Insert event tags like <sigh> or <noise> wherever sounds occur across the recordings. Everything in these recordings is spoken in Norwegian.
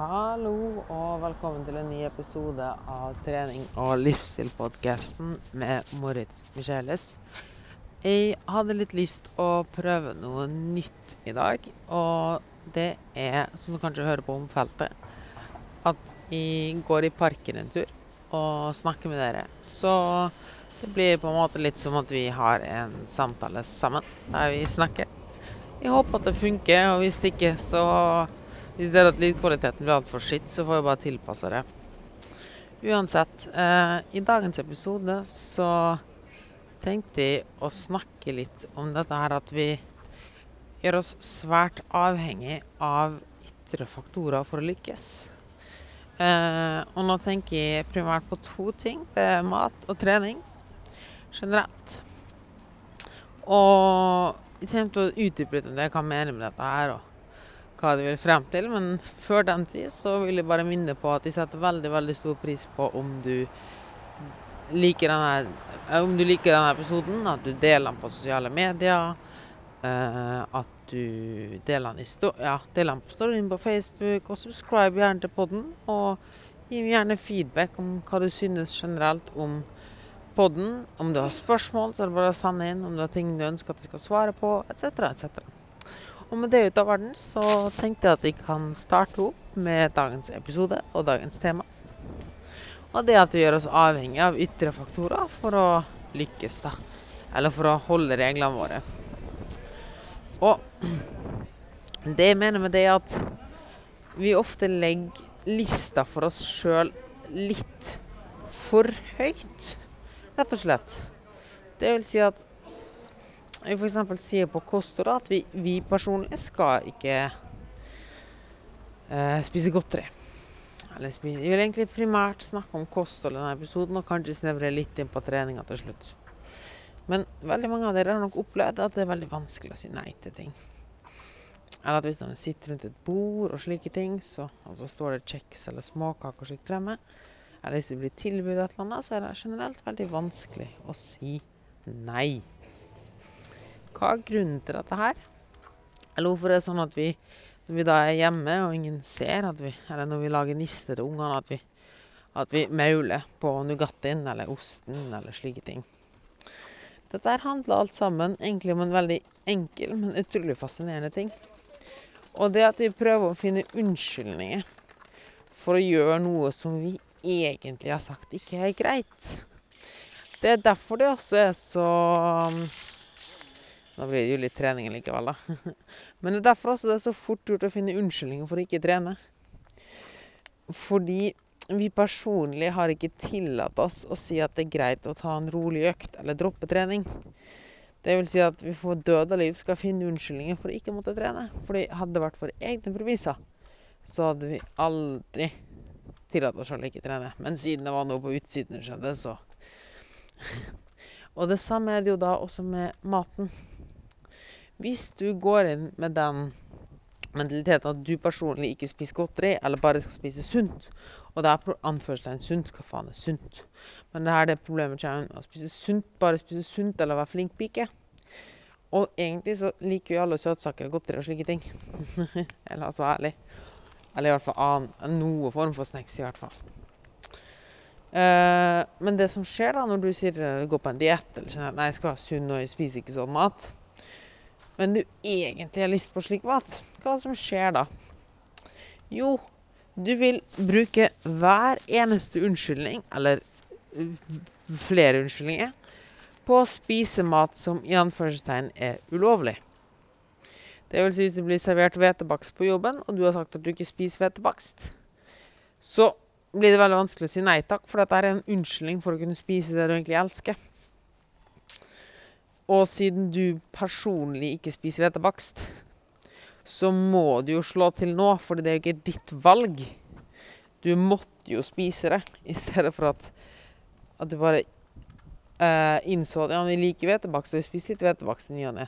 Hallo og velkommen til en ny episode av trening- og livsstilpodkasten med Moritz Micheles. Jeg hadde litt lyst å prøve noe nytt i dag, og det er, som du kanskje hører på omfeltet, at jeg går i parken en tur og snakker med dere. Så det blir på en måte litt som at vi har en samtale sammen, der vi snakker. Jeg håper at det funker, og hvis det ikke, så hvis det er at lydkvaliteten blir altfor skitt, så får jeg bare tilpasse det. Uansett, eh, i dagens episode så tenkte jeg å snakke litt om dette her at vi gjør oss svært avhengig av ytre faktorer for å lykkes. Eh, og nå tenker jeg primært på to ting. Det er mat og trening generelt. Og jeg tenkte å utdype litt om det, jeg kan mene med dette her. og hva de vil frem til. Men før den tid så vil jeg bare minne på at de setter veldig veldig stor pris på om du liker denne, om du liker denne episoden, at du deler den på sosiale medier. Uh, at du deler den, ja, deler den på storyen på Facebook, og subscribe gjerne til podden. Og gi gjerne feedback om hva du synes generelt om podden. Om du har spørsmål, så er det bare å sende inn. Om du har ting du ønsker at jeg skal svare på, etc., etc. Og med det ut av verden så tenkte jeg at vi kan starte opp med dagens episode og dagens tema. Og det at vi gjør oss avhengig av ytre faktorer for å lykkes, da. Eller for å holde reglene våre. Og <clears throat> det jeg mener med det, er at vi ofte legger lista for oss sjøl litt for høyt, rett og slett. Det vil si at f.eks. sier på kosthold at vi, vi, personlig skal ikke eh, spise godteri. Eller spise. Vi vil egentlig primært snakke om kosthold i denne episoden, og kanskje snevre litt inn på treninga til slutt. Men veldig mange av dere har nok opplevd at det er veldig vanskelig å si nei til ting. Eller at hvis de sitter rundt et bord og slike ting, så altså står det kjeks eller småkaker og slikt fremme, eller hvis det blir tilbud et eller annet, så er det generelt veldig vanskelig å si nei. Hva er grunnen til dette her? Eller hvorfor er det sånn at vi når vi da er hjemme og ingen ser, at vi, eller når vi lager nister til ungene, at vi, at vi mauler på Nugattien eller osten eller slike ting. Dette her handler alt sammen egentlig om en veldig enkel, men utrolig fascinerende ting. Og det at vi prøver å finne unnskyldninger for å gjøre noe som vi egentlig har sagt ikke er greit. Det er derfor det også er så da blir det jo litt trening likevel, da. <laughs> Men det er derfor også det er så fort gjort å finne unnskyldninger for å ikke trene. Fordi vi personlig har ikke tillatt oss å si at det er greit å ta en rolig økt eller droppe trening. Det vil si at vi for død og liv skal finne unnskyldninger for å ikke måtte trene. Fordi hadde det vært for egne premisser, så hadde vi aldri tillatt oss selv å ikke trene. Men siden det var noe på utsiden skjedde, så <laughs> Og det samme er det jo da også med maten. Hvis du går inn med den mentaliteten at du personlig ikke spiser godteri, eller bare skal spise sunt Og det er anførselstegn sunt. Hva faen er sunt? Men det er det problemet kommer å spise sunt, bare spise sunt eller være flink pike. Og egentlig så liker vi alle søtsaker og godteri og slike ting. <laughs> eller altså ærlig. Eller i hvert fall annen, noe form for snacks, i hvert fall. Uh, men det som skjer da når du sier du går på en diett eller sånn, nei, jeg skal være sunn og jeg spiser ikke sånn mat men du egentlig har lyst på slik mat, hva som skjer da? Jo, du vil bruke hver eneste unnskyldning, eller flere unnskyldninger, på å spise mat som i anførselstegn er ulovlig. Det vil si hvis det blir servert hvetebakst på jobben, og du har sagt at du ikke spiser hvetebakst, så blir det veldig vanskelig å si nei takk, for dette er en unnskyldning for å kunne spise det du egentlig elsker. Og siden du personlig ikke spiser hvetebakst, så må du jo slå til nå, for det er jo ikke ditt valg. Du måtte jo spise det, i stedet for at, at du bare eh, innså at ja, vi liker hvetebakst, og vi spiser litt hvetebakst i ny og ne.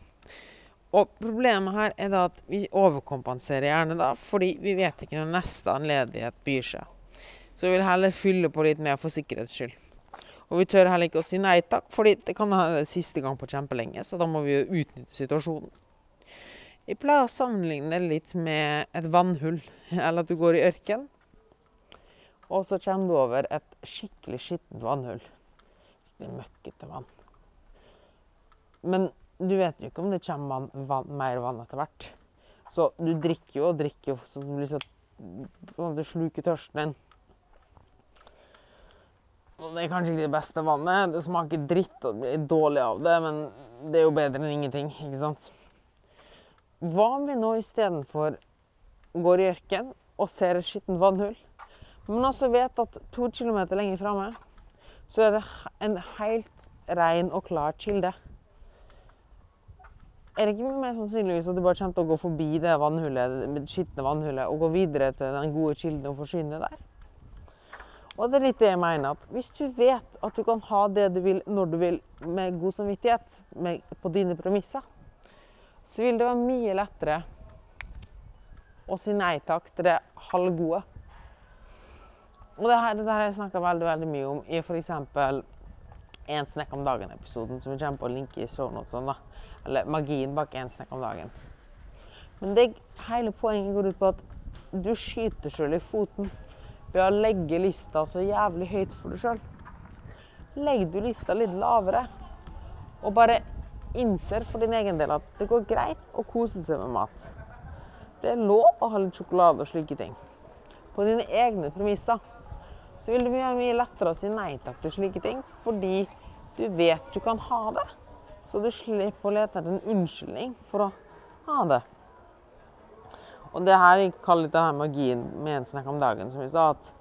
Og problemet her er da at vi overkompenserer gjerne da, fordi vi vet ikke når neste anledighet byr seg. Så vi vil heller fylle på litt mer for sikkerhets skyld. Og vi tør heller ikke å si nei takk, fordi det kan være siste gang på kjempelenge, så da må vi jo utnytte situasjonen. Jeg pleier å sammenligne det litt med et vannhull. <laughs> Eller at du går i ørken, og så kommer du over et skikkelig skittent vannhull. Skikkelig møkkete vann. Men du vet jo ikke om det kommer vann, vann, mer vann etter hvert. Så du drikker jo og drikker jo, så du at du sluker tørsten din. Og det er kanskje ikke det beste vannet. Det smaker dritt og blir dårlig av det, men det er jo bedre enn ingenting, ikke sant? Hva om vi nå istedenfor går i ørken og ser et skittent vannhull, men også vet at to kilometer lenger framme så er det en helt ren og klar kilde? Er det ikke mer sannsynligvis at du bare kommer til å gå forbi det vannhullet, skitne vannhullet og gå videre til den gode kilden og forsyne der? Og det er litt det jeg mener. at Hvis du vet at du kan ha det du vil når du vil, med god samvittighet, med, på dine premisser, så vil det være mye lettere å si nei takk til det halvgode. Og det her, har jeg snakka veldig veldig mye om i f.eks. En snekk om dagen-episoden, som vi kommer på å linke i shownotene. da. Eller magien bak en snekk om dagen. Men det, hele poenget går ut på at du skyter sjøl i foten ved å legge lista så jævlig høyt for deg sjøl. Legg du lista litt lavere og bare innser for din egen del at det går greit å kose seg med mat. Det er lov å ha litt sjokolade og slike ting. På dine egne premisser. Så vil det være mye lettere å si nei takk til slike ting, fordi du vet du kan ha det. Så du slipper å lete etter en unnskyldning for å ha det. Og det her kaller litt denne magien med en snakk om dagen, som vi sa, at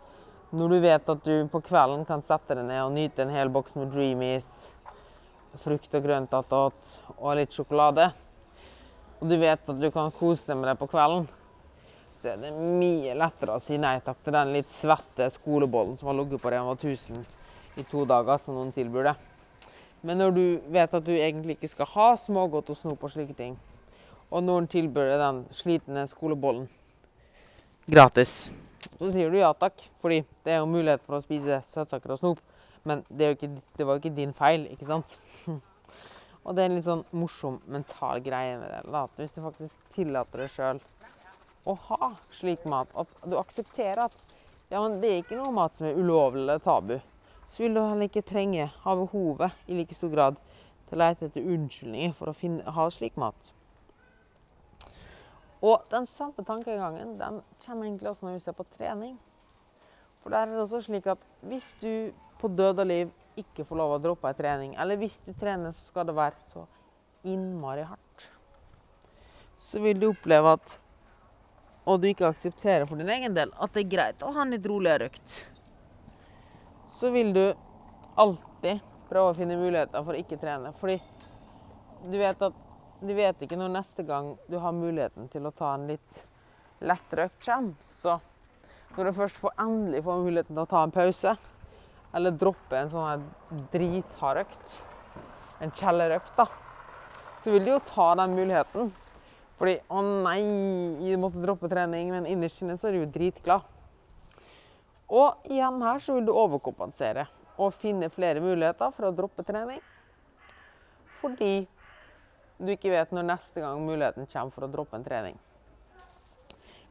når du vet at du på kvelden kan sette deg ned og nyte en hel boks med Dreamies, frukt og grønt attåt og litt sjokolade, og du vet at du kan kose deg med det på kvelden, så er det mye lettere å si nei takk til den litt svette skolebollen som har ligget på Rema 1000 i to dager, som noen tilbyr deg. Men når du vet at du egentlig ikke skal ha smågodt og snop og slike ting, og noen tilbyr deg den slitne skolebollen gratis, så sier du ja takk, fordi det er jo mulighet for å spise søtsaker og snop. Men det, ikke, det var jo ikke din feil, ikke sant? <laughs> og det er en litt sånn morsom mental greie med det. At hvis du faktisk tillater deg sjøl å ha slik mat, at du aksepterer at ja, men det er ikke noe mat som er ulovlig eller tabu, så vil du heller ikke trenge, ha behovet i like stor grad til å lete etter unnskyldninger for å finne, ha slik mat. Og den samme tankegangen den kommer egentlig også når vi ser på trening. For der er det også slik at hvis du på død og liv ikke får lov å droppe ei trening, eller hvis du trener, så skal det være så innmari hardt, så vil du oppleve at Og du ikke aksepterer for din egen del at det er greit å ha en litt roligere økt. Så vil du alltid prøve å finne muligheter for å ikke trene. Fordi du vet at du vet ikke når neste gang du har muligheten til å ta en litt lettere økt kommer. Så når du først får endelig får muligheten til å ta en pause, eller droppe en sånn drithard økt, en kjellerøkt, da, så vil du jo ta den muligheten. Fordi 'Å nei, jeg måtte droppe trening', men innerst inne så er du jo dritglad. Og igjen her så vil du overkompensere og finne flere muligheter for å droppe trening. Fordi du ikke vet når neste gang muligheten kommer for å droppe en trening.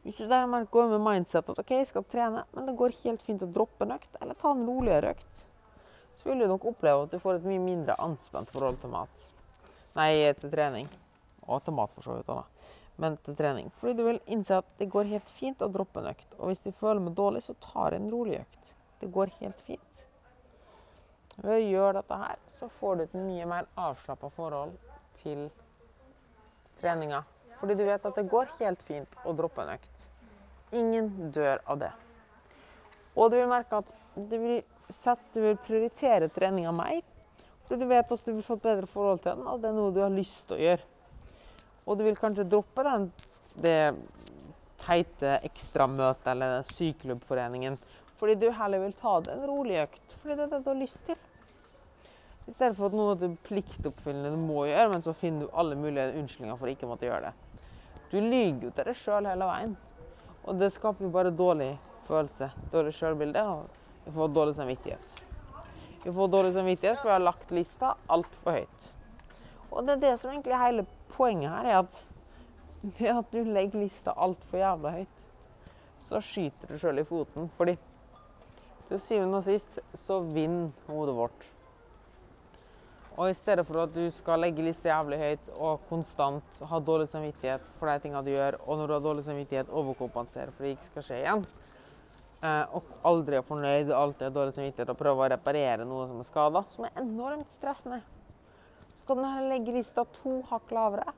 Hvis du derimot går med mindset at ok, jeg skal trene, men det går helt fint å droppe en økt, eller ta en roligere økt, så vil du nok oppleve at du får et mye mindre anspent forhold til mat. Nei, til trening. Og til mat, for så vidt. da. Men til trening. Fordi du vil innse at det går helt fint å droppe en økt. Og hvis du føler meg dårlig, så tar jeg en rolig økt. Det går helt fint. Ved å gjøre dette her, så får du et mye mer avslappa forhold til treninga. Fordi du vet at det går helt fint å droppe en økt. Ingen dør av det. Og du vil merke at du vil, sette, du vil prioritere treninga mer. Fordi du vet at du vil få et bedre forhold til den, og det er noe du har lyst til å gjøre. Og du vil kanskje droppe den, det teite ekstramøtet eller syklubbforeningen fordi du heller vil ta det en rolig økt. Fordi det er det du har lyst til. I stedet for at noe er pliktoppfyllende du må gjøre, men så finner du alle mulige unnskyldninger for ikke å måtte gjøre det. Du lyver jo til deg sjøl hele veien. Og det skaper jo bare dårlig følelse, dårlig sjølbilde, og du får dårlig samvittighet. Du får dårlig samvittighet for du har lagt lista altfor høyt. Og det er det som egentlig er hele poenget her, er at ved at du legger lista altfor jævla høyt, så skyter du sjøl i foten. Fordi til syvende og sist så vinner hodet vårt. Og i stedet for at du skal legge lista jævlig høyt og konstant ha dårlig samvittighet for de tingene du gjør, og når du har dårlig samvittighet, overkompensere for det ikke skal skje igjen, eh, og aldri er fornøyd, alltid har dårlig samvittighet og prøve å reparere noe som er skada, som er enormt stressende, så kan du heller legge lista to hakk lavere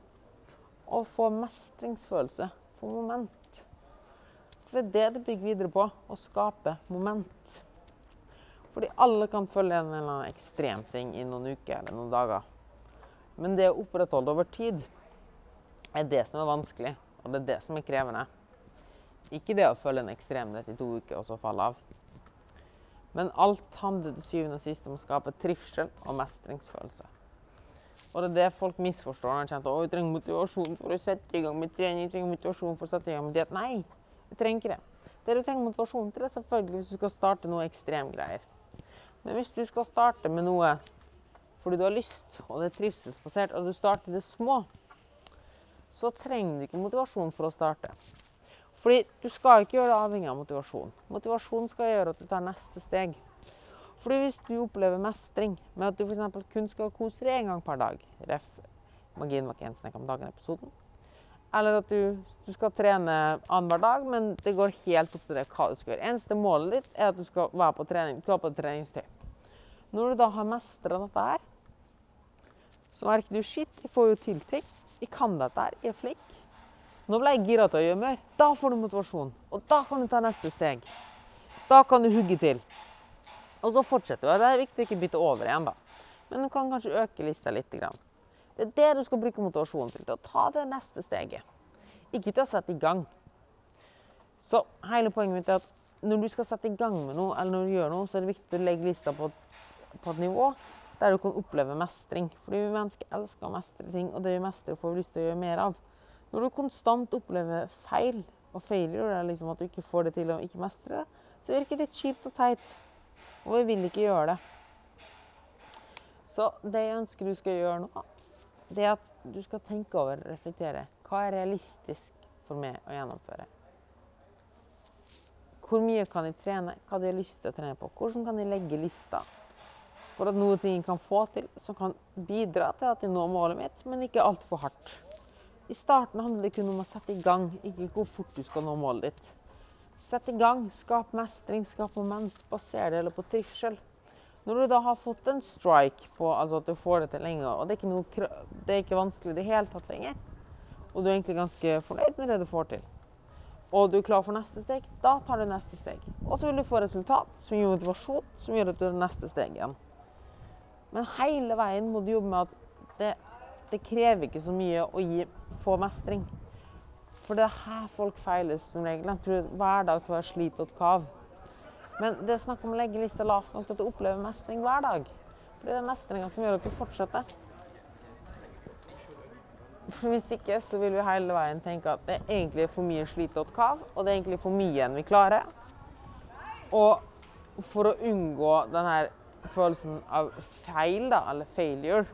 og få mestringsfølelse, få moment. For det er det det bygger videre på, å skape moment. Fordi alle kan følge en eller annen ekstrem ting i noen uker eller noen dager. Men det å opprettholde over tid er det som er vanskelig, og det er det som er krevende. Ikke det å følge en ekstremhet i to uker og så falle av. Men alt handler til syvende og sist om å skape trivsel og mestringsfølelse. Og det er det folk misforstår når de kjenner at vi trenger motivasjon for å sette i gang med trening. trenger motivasjon for å sette i gang med diet. Nei, du trenger ikke det. Det du trenger motivasjon til, er selvfølgelig hvis du skal starte noe ekstremgreier. Men hvis du skal starte med noe fordi du har lyst, og det er trivselsbasert, og du starter det små, så trenger du ikke motivasjon for å starte. Fordi du skal ikke gjøre det avhengig av motivasjon. Motivasjon skal gjøre at du tar neste steg. Fordi hvis du opplever mestring med at du f.eks. kun skal kose deg én gang per dag, ref. Dagen-episoden, eller at du, du skal trene annenhver dag, men det går helt opp til deg hva du skal gjøre. Eneste målet ditt er at du skal være på trening, du skal på treningstøy. Når du da har mestra dette her, så merker du shit, jeg får jo til ting. Jeg kan dette her, jeg er flink. Nå ble jeg gira til å gjøre mer. Da får du motivasjon. Og da kan du ta neste steg. Da kan du hugge til. Og så fortsetter du. Det er viktig å ikke bytte over igjen, da. Men du kan kanskje øke lista litt. Det er det du skal bruke motivasjonen til. Til å ta det neste steget. Ikke til å sette i gang. Så hele poenget mitt er at når du skal sette i gang med noe, eller når du gjør noe, så er det viktig å legge lista på på et nivå der du kan oppleve mestring. Fordi vi mennesker elsker å mestre ting, og det vi mestrer, får vi lyst til å gjøre mer av. Når du konstant opplever feil, og failure er liksom at du ikke får det til å ikke mestre det, så virker det kjipt og teit. Og vi vil ikke gjøre det. Så det jeg ønsker du skal gjøre nå, det er at du skal tenke over, reflektere. Hva er realistisk for meg å gjennomføre? Hvor mye kan jeg trene? Hva hadde jeg lyst til å trene på? Hvordan kan jeg legge lista? For at noe ting kan få til, som kan bidra til at jeg når målet mitt, men ikke altfor hardt. I starten handler det kun om å sette i gang, ikke hvor fort du skal nå målet ditt. Sett i gang, skap mestring, skap moment, baser det på trivsel. Når du da har fått en strike på altså at du får det til lenger, og det er ikke, noe, det er ikke vanskelig i det hele tatt lenger, og du er egentlig ganske fornøyd med det du får til, og du er klar for neste steg, da tar du neste steg. Og så vil du få resultat som gir motivasjon, som gjør at du tar neste steg igjen. Men hele veien må du jobbe med at det, det krever ikke så mye å gi, få mestring. For det er her folk feiler som regel. De tror hver dag skal være slit og kav. Men det er snakk om å legge lista lavt nok til at du opplever mestring hver dag. For det er mestringa som gjør at du fortsetter. For Hvis ikke så vil vi hele veien tenke at det er egentlig for mye slit og kav, og det er egentlig for mye enn vi klarer. Og for å unngå den her følelsen av feil, da, eller failure,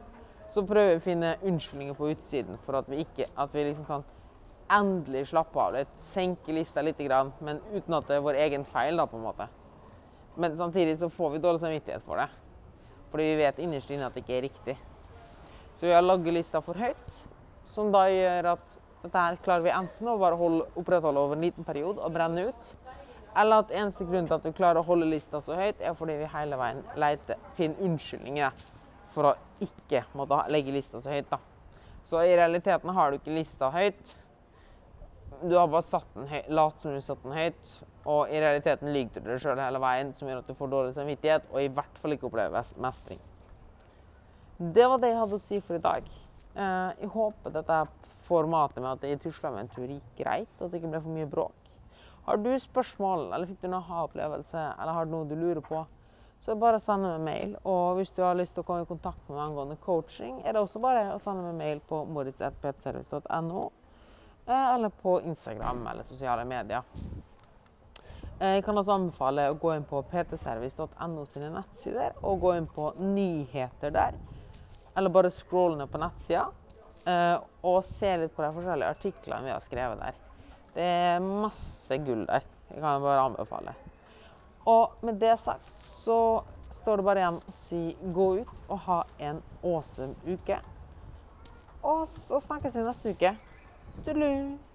så prøver vi å finne unnskyldninger på utsiden for at vi, ikke, at vi liksom kan endelig slappe av litt, senke lista litt, men uten at det er vår egen feil. da, på en måte. Men samtidig så får vi dårlig samvittighet for det. Fordi vi vet innerst inne at det ikke er riktig. Så vi har lagd lista for høyt, som da gjør at dette her klarer vi enten å bare holde, opprettholde over en liten periode og brenne ut, eller at eneste grunn til at vi klarer å holde lista så høyt, er fordi vi hele veien leter, finner unnskyldninger for å ikke måtte legge lista så høyt. da. Så i realiteten har du ikke lista høyt. Du har bare satt den høy, lat som du satt den høyt, og i realiteten lyver du deg sjøl hele veien, som gjør at du får dårlig samvittighet, og i hvert fall ikke opplever mestring. Det var det jeg hadde å si for i dag. Eh, jeg håper dette formatet med at jeg tusla med en tur gikk greit, og at det ikke ble for mye bråk. Har du spørsmål, eller fikk du en aha-opplevelse, eller har du noe du lurer på, så bare send meg mail. Og hvis du har lyst til å komme i kontakt med meg angående coaching, er det også bare å sende meg mail på moritz.ptservice.no, eh, eller på Instagram eller sosiale medier. Eh, jeg kan også anbefale å gå inn på ptservice.no sine nettsider, og gå inn på nyheter der. Eller bare scroll ned på nettsida. eh, og se litt på de forskjellige artiklene vi har skrevet der. Det er masse gull der. Jeg kan bare anbefale. Og med det sagt så står det bare igjen å si gå ut og ha en awesome uke. Og så snakkes vi neste uke. Tudelu!